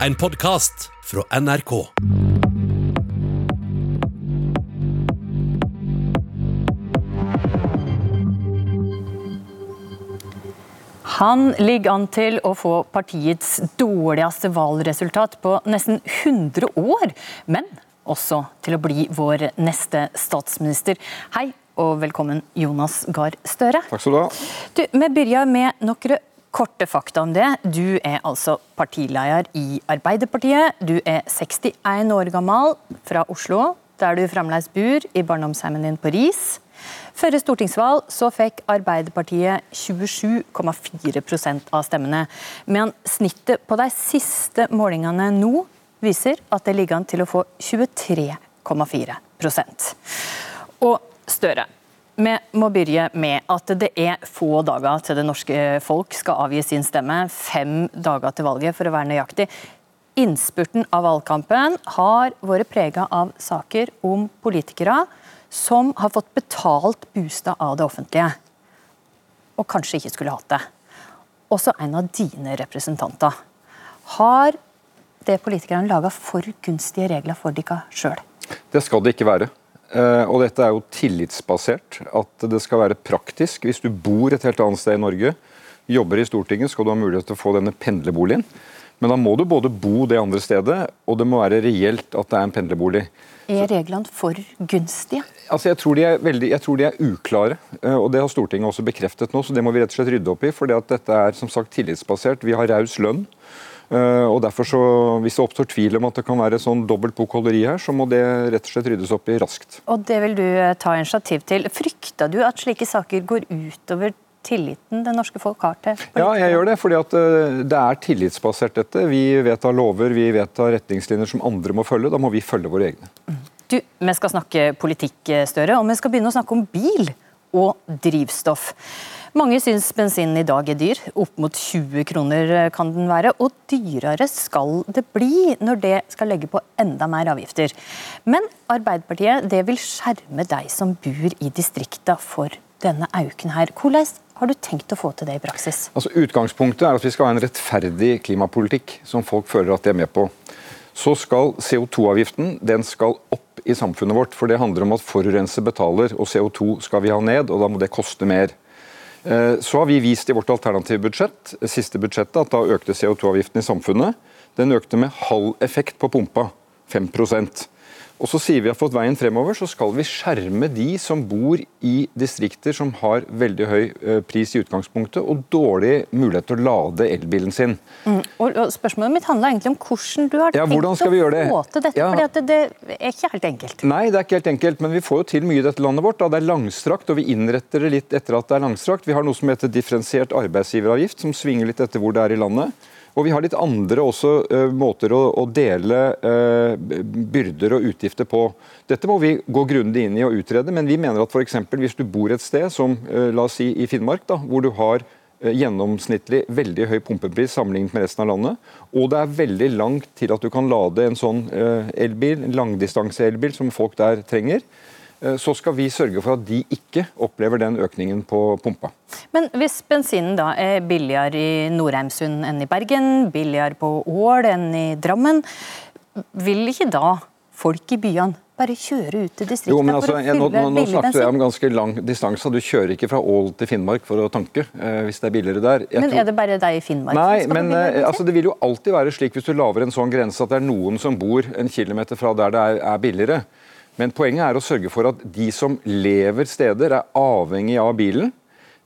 En podkast fra NRK. Han ligger an til å få partiets dårligste valgresultat på nesten 100 år, men også til å bli vår neste statsminister. Hei og velkommen, Jonas Gahr Støre. Takk skal du ha. Du, vi begynner med noen korte fakta om det. Du er altså partileder i Arbeiderpartiet. Du er 61 år gammel, fra Oslo, der du fremdeles bor i barndomshjemmet din på Ris. Før stortingsvalg så fikk Arbeiderpartiet 27,4% av stemmene, Men snittet på de siste målingene nå viser at det ligger an til å få 23,4% Og Støre, vi må begynne med at det er få dager til det norske folk skal avgi sin stemme. Fem dager til valget, for å være nøyaktig. Innspurten av valgkampen har vært prega av saker om politikere som har fått betalt bostad av det offentlige, og kanskje ikke skulle hatt det. Også en av dine representanter. Har det politikerne laga for gunstige regler for dere sjøl? Det skal det ikke være. Eh, og dette er jo tillitsbasert. At det skal være praktisk. Hvis du bor et helt annet sted i Norge, jobber i Stortinget, skal du ha mulighet til å få denne pendlerboligen. Men da må du både bo det andre stedet, og det må være reelt at det er en pendlerbolig. Er reglene for gunstige? Altså, jeg, tror veldig, jeg, tror de er uklare, eh, og det har Stortinget også bekreftet nå. så Det må vi rett og slett rydde opp i. for dette er som sagt tillitsbasert. Vi har raus lønn. Eh, og derfor så, Hvis det oppstår tvil om at det kan være sånn dobbelt bokholderi her, så må det rett og slett ryddes opp i raskt. Og Det vil du eh, ta initiativ til. Frykter du at slike saker går utover tilliten det norske folk har til politikere? Ja, jeg gjør det. fordi at det er tillitsbasert dette. Vi vedtar lover, vi vedtar retningslinjer som andre må følge. Da må vi følge våre egne. Mm. Du, Vi skal snakke politikk, eh, Støre, og vi skal begynne å snakke om bil og drivstoff. Mange syns bensinen i dag er dyr. Opp mot 20 kroner eh, kan den være. Og dyrere skal det bli når det skal legge på enda mer avgifter. Men Arbeiderpartiet det vil skjerme deg som bor i distrikta for denne auken her. Hvordan har du tenkt å få til det i praksis? Altså, utgangspunktet er at vi skal ha en rettferdig klimapolitikk som folk føler at de er med på. Så skal CO2-avgiften den skal opp i samfunnet vårt. For det handler om at forurenser betaler, og CO2 skal vi ha ned, og da må det koste mer. Eh, så har vi vist i vårt alternative budsjett, siste budsjettet, at da økte CO2-avgiften i samfunnet. Den økte med halv effekt på pumpa. 5 og så sier vi at fått veien fremover så skal vi skjerme de som bor i distrikter som har veldig høy eh, pris i utgangspunktet og dårlig mulighet til å lade elbilen sin. Mm. Og, Spørsmålet mitt handler egentlig om hvordan du har ja, tenkt å få til dette. Ja. fordi det, det, er ikke helt enkelt. Nei, det er ikke helt enkelt, men vi får jo til mye i dette landet vårt. Da. Det er langstrakt, og vi innretter det litt etter at det er langstrakt. Vi har noe som heter differensiert arbeidsgiveravgift, som svinger litt etter hvor det er i landet. Og vi har litt andre også uh, måter å, å dele uh, byrder og utgifter på. Dette må vi gå grundig inn i og utrede, men vi mener at f.eks. hvis du bor et sted som uh, la oss si i Finnmark, da, hvor du har gjennomsnittlig veldig høy pumpepris sammenlignet med resten av landet, og det er veldig langt til at du kan lade en sånn elbil, en langdistanseelbil som folk der trenger, så skal vi sørge for at de ikke opplever den økningen på pumpa. Men hvis bensinen da er billigere i Nordheimsund enn i Bergen, billigere på Ål enn i Drammen, vil ikke da folk i byene bare kjøre ut til distriktene jo, men altså, for å fylle nå, nå, nå snakket jeg om ganske lang distanse. Du kjører ikke fra Ål til Finnmark for å tanke, eh, hvis det er billigere der. Jeg men tror... Er det bare deg i Finnmark Nei, som skal men eh, altså, det vil jo alltid være slik hvis du lager en sånn grense at det er noen som bor en kilometer fra der det er, er billigere. Men poenget er å sørge for at de som lever steder, er avhengig av bilen.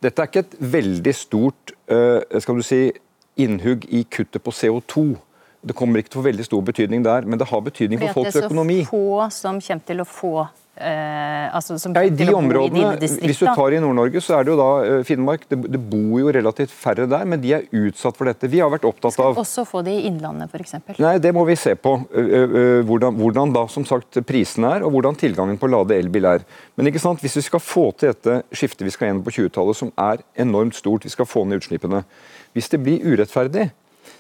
Dette er ikke et veldig stort uh, skal du si, innhugg i kuttet på CO2. Det kommer ikke til å få veldig stor betydning der, men det har betydning for folks økonomi. Det er så få som kommer til å få Eh, altså, ja, I de områdene, Hvis du tar i Nord-Norge, så er det jo da eh, Finnmark. Det, det, bor jo relativt færre der, men de er utsatt for dette. Vi har vært opptatt av Skal også få det i Innlandet, f.eks.? Nei, det må vi se på. Hvordan, hvordan, da som sagt prisene er, og hvordan tilgangen på lade elbil er. Men ikke sant, hvis vi skal få til dette skiftet vi skal gjennom på 20-tallet, som er enormt stort, vi skal få ned utslippene Hvis det blir urettferdig,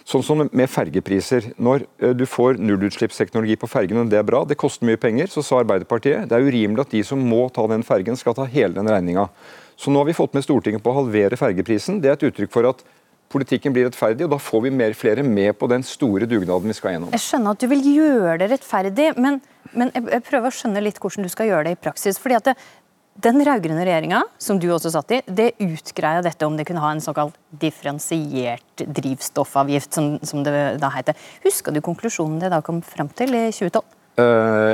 Sånn som med fergepriser. Når eh, du får nullutslippsteknologi på fergene, det er bra, det koster mye penger, så sa Arbeiderpartiet det er urimelig at de som må ta den fergen, skal ta hele den regninga. Så nå har vi fått med Stortinget på å halvere fergeprisen. Det er et uttrykk for at politikken blir rettferdig, og da får vi mer flere med på den store dugnaden vi skal gjennom. Jeg skjønner at du vil gjøre det rettferdig, men, men jeg, prøver å skjønne litt hvordan du skal gjøre det i praksis. fordi at det, den rød-grønne regjeringa, som du også satt i, det utgreia dette om det kunne ha en såkalt differensiert drivstoffavgift, som, som det da heter. Husker du konklusjonen det da kom fram til i 2012? Uh,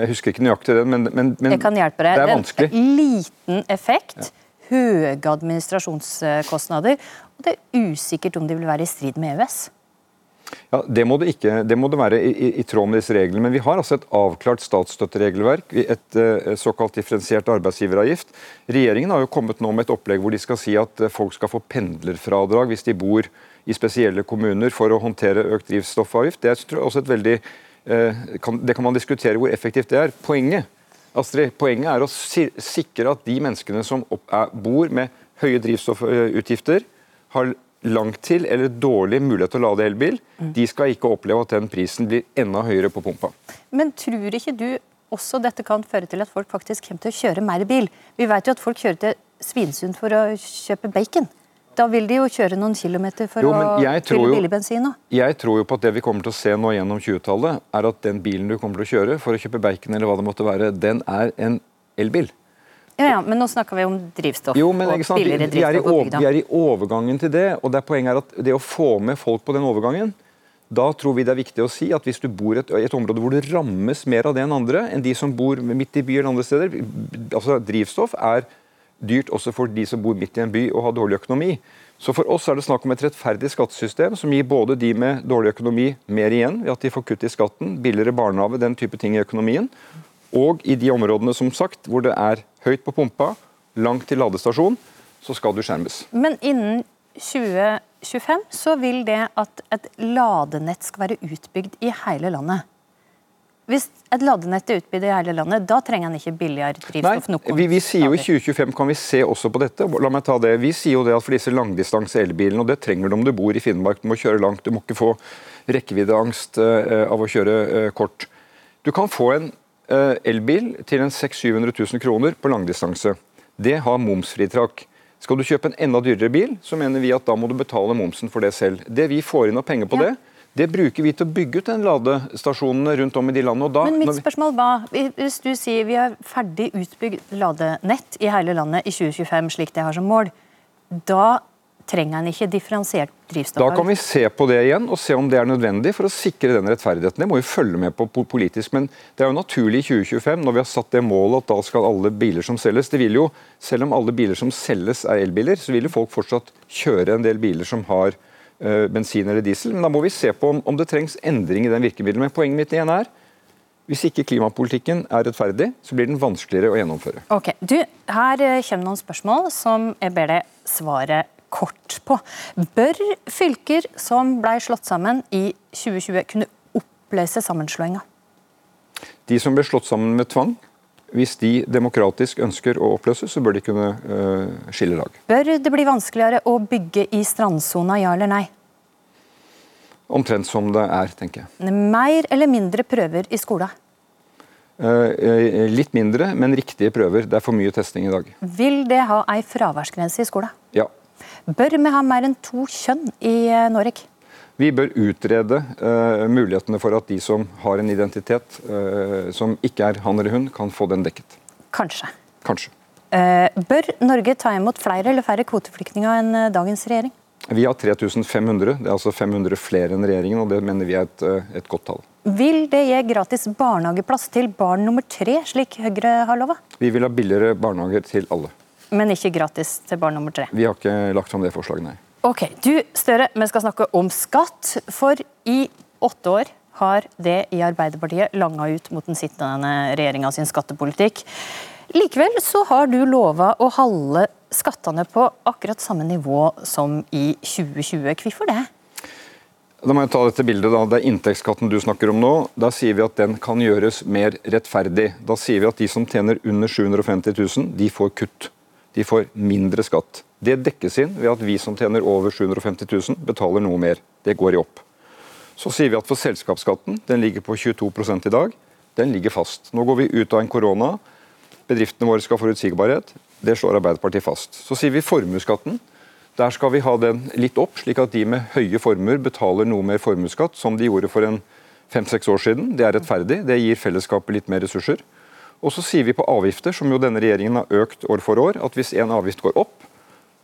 jeg husker ikke nøyaktig den, men, men, men det, det er vanskelig. En liten effekt. Ja høye administrasjonskostnader, og det er usikkert om de vil være i strid med EØS. Ja, Det må det ikke. Det må det være i, i, i, tråd med disse reglene. Men vi har altså et avklart statsstøtteregelverk, et uh, såkalt differensiert arbeidsgiveravgift. Regjeringen har jo kommet nå med et opplegg hvor de skal si at uh, folk skal få pendlerfradrag hvis de bor i spesielle kommuner for å håndtere økt drivstoffavgift. Det er også et veldig uh, kan, Det kan man diskutere hvor effektivt det er. Poenget Astrid, poenget er å sikre at de menneskene som bor med høye drivstoffutgifter, har langt til eller dårlig mulighet til å lade elbil, de skal ikke oppleve at den prisen blir enda høyere på pumpa. Men tror ikke du også dette kan føre til at folk faktisk kommer til å kjøre mer bil? Vi vet jo at folk kjører til Svinesund for å kjøpe bacon. Da vil de jo kjøre noen kilometer for jo, å fylle billig bensin. Jeg tror jo på at det vi kommer til å se nå gjennom 20-tallet, er at den bilen du kommer til å kjøre for å kjøpe bacon, eller hva det måtte være, den er en elbil. Ja, ja, Men nå snakker vi om drivstoff jo, men, og billigere drivstoff på bygda. Vi er i overgangen til det, og det er poenget er at det å få med folk på den overgangen, da tror vi det er viktig å si at hvis du bor i et, et, område hvor du rammes mer av det enn andre, enn de som bor midt i byen eller andre steder altså Drivstoff er dyrt også for de som bor midt i en by og har dårlig økonomi. Så For oss er det snakk om et rettferdig skattesystem som gir både de med dårlig økonomi mer igjen ved at de får kutt i skatten, billigere barnehage, den type ting i økonomien, og i de områdene som sagt, hvor det er høyt på pumpa, langt til ladestasjon, så skal du skjermes. Men innen 2025 så vil det at et ladenett skal være utbygd i hele landet. Hvis et ladenett er utbygd i hele landet, da trenger en ikke billigere drivstoff? Nei, vi, vi, sier jo I 2025 kan vi se også på dette. La meg ta det. Vi sier jo det at for disse langdistanse elbilene, og det trenger du om du bor i Finnmark, du må kjøre langt, du må ikke få rekkeviddeangst uh, av å kjøre uh, kort. Du kan få en elbil til en 600 000-700 000 kroner på langdistanse. Det har momsfritak. Skal du kjøpe en enda dyrere bil, så mener vi at da må du betale momsen for det selv. Det vi får inn av penger på ja. det, det bruker vi til å bygge ut den ladestasjonene rundt om i de landene. Da, Men mitt spørsmål var, Hvis du sier vi har ferdig utbygd ladenett i hele landet i 2025, slik det har som mål, da trenger en ikke differensiert drivstoff? Da kan vi se på det igjen og se om det er nødvendig for å sikre den rettferdigheten. Det må vi følge med på politisk, men det er jo naturlig i 2025, når vi har satt det målet at da skal alle biler som selges det vil jo, Selv om alle biler som selges er elbiler, så vil jo folk fortsatt kjøre en del biler som har Eh, bensin eller diesel. Men da må vi se på om, om det trengs endring i den virkemidlet. Men poenget mitt igjen er hvis ikke klimapolitikken er rettferdig, så blir den vanskeligere å gjennomføre. Ok, du, Her eh, kommer noen spørsmål som jeg ber deg svare kort på. Bør fylker som ble slått sammen i 2020 kunne oppløse sammenslåinga? De som ble slått sammen med tvang, hvis de demokratisk ønsker å oppløse, så bør de kunne uh, skille lag. Bør det bli vanskeligere å bygge i strandsona, ja eller nei? Omtrent som det er, tenker jeg. Mer eller mindre prøver i skolen? Uh, litt mindre, men riktige prøver. Det er for mye testing i dag. Vil det ha ei fraværsgrense i skolen? Ja. Bør vi ha mer enn to kjønn i Norge? Vi bør utrede uh, mulighetene for at de som har en identitet uh, som ikke er han eller hun, kan få den dekket. Kanskje. Kanskje. Uh, bør Norge ta imot flere eller færre kvoteflyktninger enn dagens regjering? Vi har 3500, det er altså 500 flere enn regjeringen, og det mener vi er et, et godt tall. Vil det gi gratis barnehageplass til barn nummer tre, slik Høyre har lova? Vi vil ha billigere barnehager til alle. Men ikke gratis til barn nummer tre? Vi har ikke lagt fram det forslaget, nei. Ok, du Støre, vi skal snakke om skatt. For i åtte år har det i Arbeiderpartiet langa ut mot den sittende regjeringa sin skattepolitikk. Likevel så har du lova å holde skattene på akkurat samme nivå som i 2020. Hvorfor det? Da må jeg ta dette bildet da. Det er inntektsskatten du snakker om nå. Da sier vi at den kan gjøres mer rettferdig. Da sier vi at de som tjener under 750 000, de får kutt. De får mindre skatt. Det dekkes inn ved at vi som tjener over 750 000, betaler noe mer. Det går i opp. Så sier vi at for selskapsskatten, den ligger på 22% i dag, den ligger fast. Nå går vi ut av en korona. Bedriftene våre skal ha forutsigbarhet. Det slår Arbeiderpartiet fast. Så sier vi formuesskatten. Der skal vi ha den litt opp, slik at de med høye formuer betaler noe mer formuesskatt, som de gjorde for en fem-seks år siden. Det er rettferdig, det gir fellesskapet litt mer ressurser. Og så sier vi på avgifter, som jo denne regjeringen har økt år for år, at hvis en avgift går opp,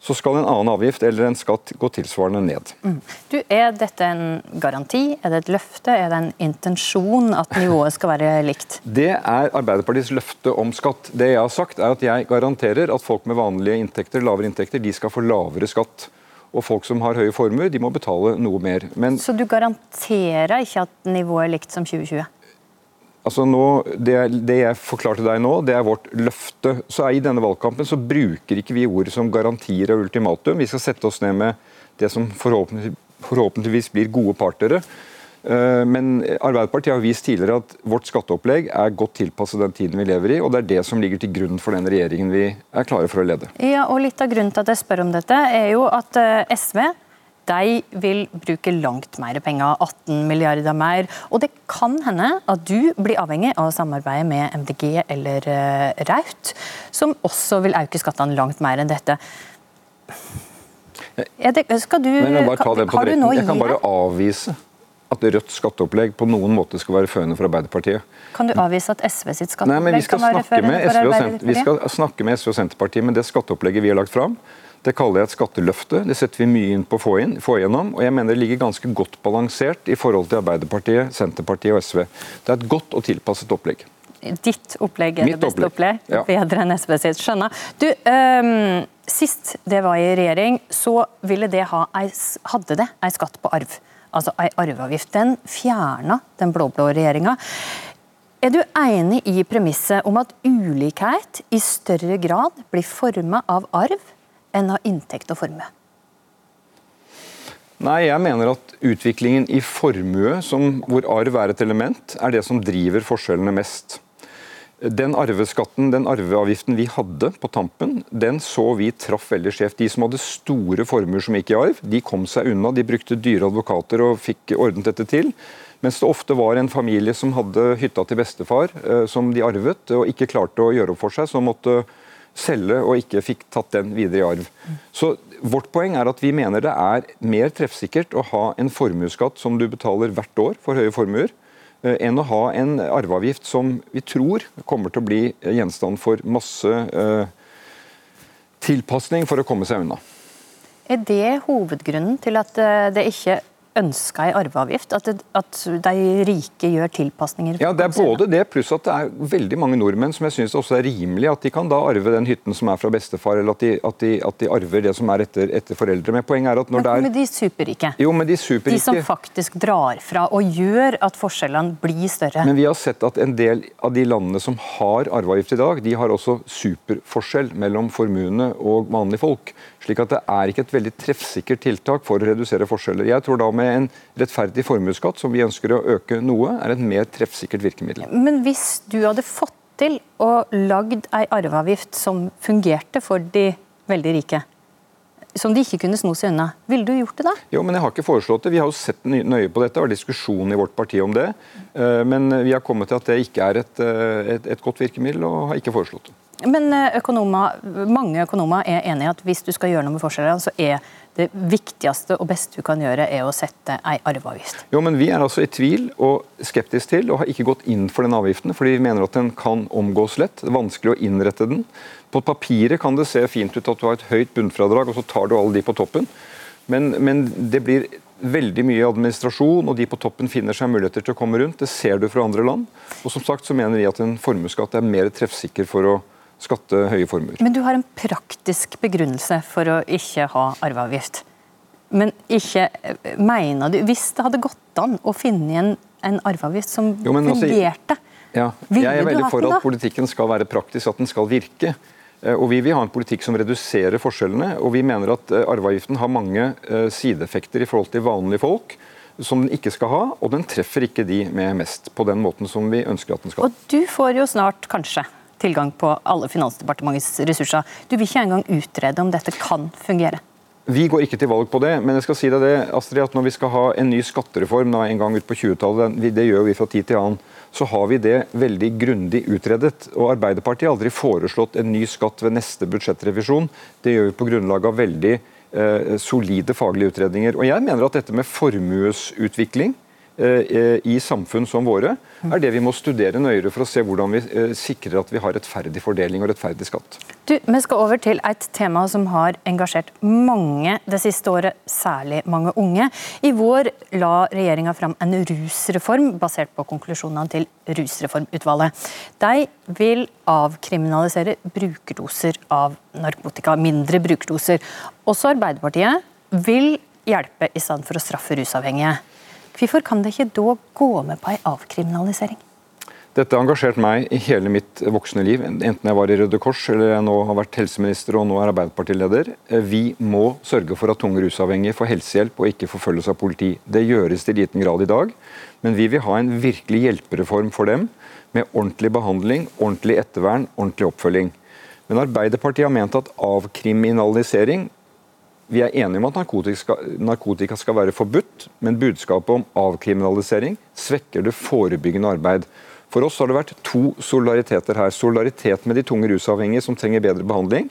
så skal en annen avgift eller en skatt gå tilsvarende ned. Mm. Du, Er dette en garanti, er det et løfte, er det en intensjon at nivået skal være likt? Det er Arbeiderpartiets løfte om skatt. Det jeg har sagt er at jeg garanterer at folk med vanlige inntekter, lavere inntekter, de skal få lavere skatt. Og folk som har høye formuer, de må betale noe mer. Men, så du garanterer ikke at nivået er likt som 2020? Altså nå, det, det, jeg forklarte deg nå, det er vårt løfte. Så I denne valgkampen så bruker ikke vi ord som garantier og ultimatum. Vi skal sette oss ned med det som forhåpentlig, forhåpentligvis blir gode partnere. Eh, men Arbeiderpartiet har vist tidligere at vårt skatteopplegg er godt tilpasset den tiden vi lever i, og det er det som ligger til grunn for den regjeringen vi er klare for å lede. Ja, og Litt av grunnen til at jeg spør om dette, er jo at eh, SV de vil bruke langt mer penger, 18 milliarder mer. Og det kan hende at du blir avhengig av å samarbeide med MDG eller uh, Raut, som også vil øke skattene langt mer enn dette. Det, skal du, jeg, bare har du jeg kan bare avvise at Rødts skatteopplegg på noen måte skal være førende for Arbeiderpartiet. Kan du avvise at SV sitt skatteopplegg Nei, kan være førende for Arbeiderpartiet? Vi skal snakke med SV og Senterpartiet, men det skatteopplegget vi har lagt fram, det kaller jeg et skatteløfte. Det setter vi mye inn på å få, inn, få igjennom. Og jeg mener det ligger ganske godt balansert i forhold til Arbeiderpartiet, Senterpartiet og SV. Det er et godt og tilpasset opplegg. Ditt opplegg er Mitt det beste opplegg? opplegg. Ja. Bedre enn SV sitt. Skjønner. Du, um, sist det var i regjering, så ville det ha hadde det ei skatt på arv. Altså ei arveavgift. Den fjerna den blå-blå regjeringa. Er du enig i premisset om at ulikhet i større grad blir forma av arv enn av inntekt og formue? Nei, jeg mener at utviklingen i formue, som, hvor arv er et element, er det som driver forskjellene mest. Den arveskatten, den arveavgiften vi hadde på tampen, den så vi traff veldig skjevt. De som hadde store formuer som gikk i arv, de kom seg unna. De brukte dyre advokater og fikk ordnet dette til. Mens det ofte var en familie som hadde hytta til bestefar, eh, som de arvet, og ikke klarte å gjøre opp for seg, som måtte selge og ikke fikk tatt den videre i arv. Så Vårt poeng er at vi mener det er mer treffsikkert å ha en formuesskatt som du betaler hvert år for høye formuer, eh, enn å ha en arveavgift som vi tror kommer til å bli gjenstand for masse uh, tilpasning for å komme seg unna. Er det hovedgrunnen til at eh, det ikke ønska i arveavgift? At, det, at, de rike gjør tilpasninger? Ja, Det er både det, pluss at det er veldig mange nordmenn som jeg syns også er rimelig at de kan da arve den hytten som er fra bestefar, eller at de, at de, at de arver det som er etter, etter, foreldre. Men poenget er at når men, det er Men de superrike? Jo, men de superrike... De som faktisk drar fra og gjør at forskjellene blir større? Men vi har sett at en del av de landene som har arveavgift i dag, de har også superforskjell mellom formuene og vanlige folk. Slik at det er ikke et veldig treffsikkert tiltak for å redusere forskjeller. Jeg tror da med en rettferdig formuesskatt, som vi ønsker å øke noe, er et mer treffsikkert virkemiddel. Men hvis du hadde fått til å lagd ei arveavgift som fungerte for de veldig rike, som de ikke kunne sno seg unna. Ville du gjort det da? Jo, men jeg har ikke foreslått det. Vi har jo sett nøye på dette, og har diskusjon i vårt parti om det. Eh, men vi har kommet til at det ikke er et, eh, et, et godt virkemiddel, og har ikke foreslått det. Men eh, økonomer, mange økonomer er enig i at hvis du skal gjøre noe med forskjellene, så er det viktigste og beste du kan gjøre, er å sette ei arveavgift. Jo, men Vi er altså i tvil og skeptisk til, og har ikke gått inn for den avgiften, fordi vi mener at den kan omgås lett. Det er vanskelig å innrette den. På papiret kan det se fint ut at du har et høyt bunnfradrag, og så tar du alle de på toppen. Men, men det blir veldig mye administrasjon, og de på toppen finner seg muligheter til å komme rundt. Det ser du fra andre land. Og som sagt så mener vi at en formuesskatt er mer treffsikker for å skatte høye formuer. Men du har en praktisk begrunnelse for å ikke ha arveavgift. Men ikke mener du Hvis det hadde gått an å finne en, en arveavgift som jo, altså, fungerte, ja, jeg er veldig for at politikken skal være praktisk, at den skal virke. Eh, og Vi vil ha en politikk som reduserer forskjellene. og Vi mener at eh, arveavgiften har mange eh, sideeffekter i forhold til vanlige folk som den ikke skal ha, og den treffer ikke de med mest på den måten som vi ønsker at den skal. Og Du får jo snart, kanskje, tilgang på alle Finansdepartementets ressurser. Du vil ikke engang utrede om dette kan fungere? Vi går ikke til valg på det, men jeg skal si deg det, Astrid, at når vi skal ha en ny skattereform da, en gang ut på 20-tallet, det gjør vi fra tid til annen, så har vi det veldig grundig utredet. Og Arbeiderpartiet har aldri foreslått en ny skatt ved neste budsjettrevisjon. Det gjør vi på grunnlag av veldig eh, solide faglige utredninger. Og jeg mener at dette med formuesutvikling i samfunn som våre, er det vi må studere nøyere for å se hvordan vi eh, sikrer at vi har rettferdig fordeling og rettferdig skatt. Du, Vi skal over til et tema som har engasjert mange det siste året, særlig mange unge. I vår la regjeringa fram en rusreform basert på konklusjonene til Rusreformutvalget. De vil avkriminalisere brukerdoser av narkotika, mindre brukerdoser. Også Arbeiderpartiet vil hjelpe i stedet for å straffe rusavhengige. Hvorfor kan det ikke da gå med på en avkriminalisering? Dette har engasjert meg i hele mitt voksne liv, enten jeg var i Røde Kors eller jeg nå har vært helseminister og nå er Arbeiderpartileder. Vi må sørge for at tunge rusavhengige får helsehjelp og ikke forfølges av politi. Det gjøres til liten grad i dag, men vi vil ha en virkelig hjelpereform for dem, med ordentlig behandling, ordentlig ettervern, ordentlig oppfølging. Men Arbeiderpartiet har ment at avkriminalisering vi er enige om at narkotika skal, narkotika skal, være forbudt, men budskapet om avkriminalisering svekker det forebyggende arbeid. For oss har det vært to solidariteter her. Solidaritet med de tunge rusavhengige som trenger bedre behandling,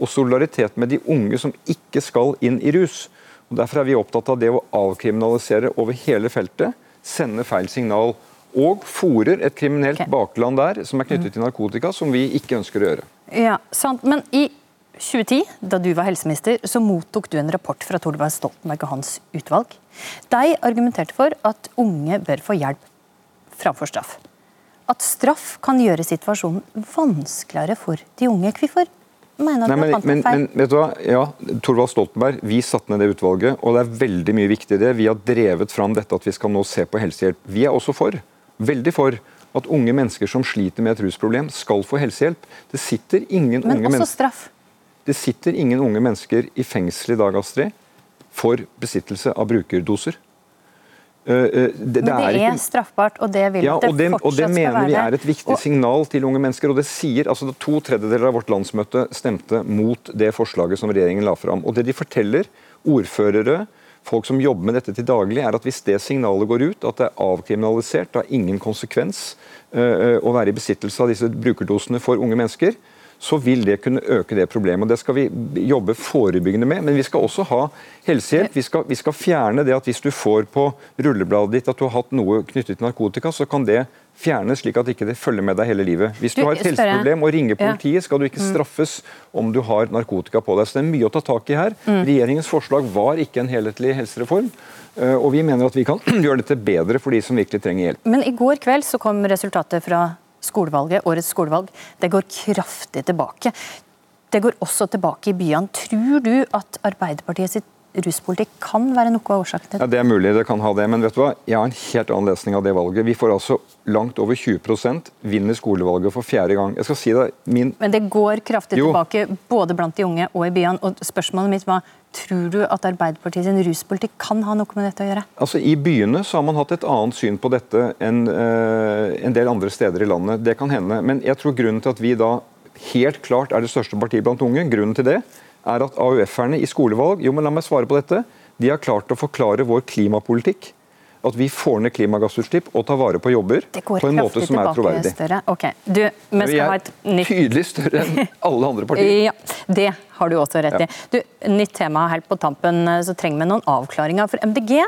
og solidaritet med de unge som ikke skal inn i rus. Og Derfor er vi opptatt av det å avkriminalisere over hele feltet, sende feil signal. Og fòrer et kriminelt bakland der som er knyttet til narkotika, som vi ikke ønsker å gjøre. Ja, sant. Men i 2010, da du var helseminister, så mottok du en rapport fra Torvald Stoltenberg og hans utvalg. De argumenterte for at unge bør få hjelp framfor straff. At straff kan gjøre situasjonen vanskeligere for de unge. Hvorfor mener Nei, men, men, men, vet du hva? Ja, Torvald Stoltenberg, vi satte ned det utvalget, og det er veldig mye viktig i det. Vi har drevet fram dette at vi skal nå se på helsehjelp. Vi er også for, veldig for, at unge mennesker som sliter med et rusproblem, skal få helsehjelp. Det sitter ingen men unge mennesker Men også straff. Det sitter ingen unge mennesker i fengsel i dag, Astrid, for besittelse av brukerdoser. Uh, uh, det, Men det, er, ikke... straffbart, og det vil ja, det, det fortsatt og det mener vi er et viktig og... signal til unge mennesker. og det sier, altså To tredjedeler av vårt landsmøte stemte mot det forslaget som regjeringen la fram. Og det de forteller, ordførere, folk som jobber med dette til daglig, er at hvis det signalet går ut, at det er avkriminalisert, det har ingen konsekvens uh, å være i besittelse av disse brukerdosene for unge mennesker, så vil det kunne øke det problemet. og Det skal vi jobbe forebyggende med. Men vi skal også ha helsehjelp. Vi skal, vi skal fjerne det at hvis du får på rullebladet ditt at du har hatt noe knyttet til narkotika, så kan det fjernes slik at ikke det følger med deg hele livet. Hvis du har et helseproblem og ringer politiet, skal du ikke mm. straffes om du har narkotika på deg. Så det er mye å ta tak i her. Mm. Regjeringens forslag var ikke en helhetlig helsereform. Eh, og vi mener at vi kan gjøre dette bedre for de som virkelig trenger hjelp. Men i går kveld så kom resultatet fra skolevalget, årets skolevalg, det går kraftig tilbake. Det går også tilbake i byene. Tror du at Arbeiderpartiet sitt ruspolitikk kan være noe av årsaken til det? Ja, Det er mulig det kan ha det, men vet du hva? jeg har en helt annen lesning av det valget. Vi får altså langt over 20% vinner skolevalget for fjerde gang. Jeg skal si det, min... Men det går kraftig jo. tilbake både blant de unge og i byene. og Spørsmålet mitt var Tror du at Arbeiderpartiet sin ruspolitikk kan ha noe med dette å gjøre? Altså I byene så har man hatt et annet syn på dette enn uh, en del andre steder i landet. Det kan hende. Men jeg tror grunnen til at vi da helt klart er det største partiet blant unge, grunnen til det er at AUF-erne i skolevalg jo, men la meg svare på dette, de har klart å forklare vår klimapolitikk at vi får ned klimagassutslipp og tar vare på jobber på en måte som er troverdig. Okay. Du, vi er ha et nytt... Tydelig større enn alle andre partier. ja, Det har du også rett i. Du, nytt tema helt på tampen, så trenger vi noen avklaringer. For MDG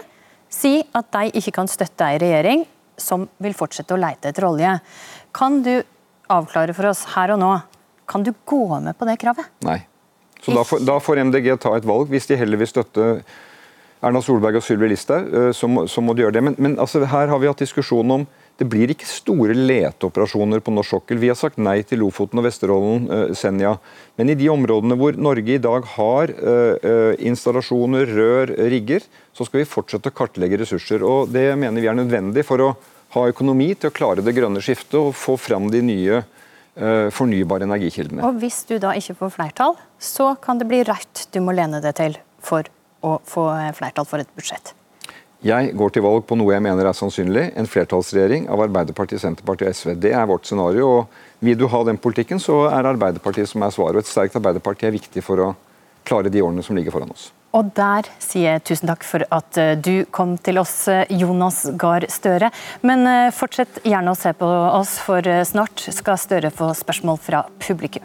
sier at de ikke kan støtte ei regjering som vil fortsette å leite etter olje. Kan du avklare for oss her og nå, kan du gå med på det kravet? Nei. Så da får, da får MDG ta et valg. Hvis de heller vil støtte Erna Solberg og Sylvi Listhaug, eh, så, så, må de gjøre det. Men, men altså, her har vi hatt diskusjon om det blir ikke store leteoperasjoner på norsk sokkel. Vi har sagt nei til Lofoten og Vesterålen, uh, Senja. Men i de områdene hvor Norge i dag har uh, installasjoner, rør, rigger, så skal vi fortsette å kartlegge ressurser. Og Det mener vi er nødvendig for å ha økonomi til å klare det grønne skiftet og få fram de nye fornybare energikildene. Og Hvis du da ikke får flertall, så kan det bli Rødt du må lene deg til for å få flertall for et budsjett? Jeg går til valg på noe jeg mener er sannsynlig, en flertallsregjering av Arbeiderpartiet, Senterpartiet og SV. Det er vårt scenario. og Vil du ha den politikken, så er Arbeiderpartiet som er svaret. Og et sterkt Arbeiderparti er viktig for å klare de årene som ligger foran oss. Og der sier jeg tusen takk for at eh, du kom til oss, eh, Jonas Gahr Støre. Men eh, fortsett gjerne å se på oss, for snart skal Støre få spørsmål fra publikum.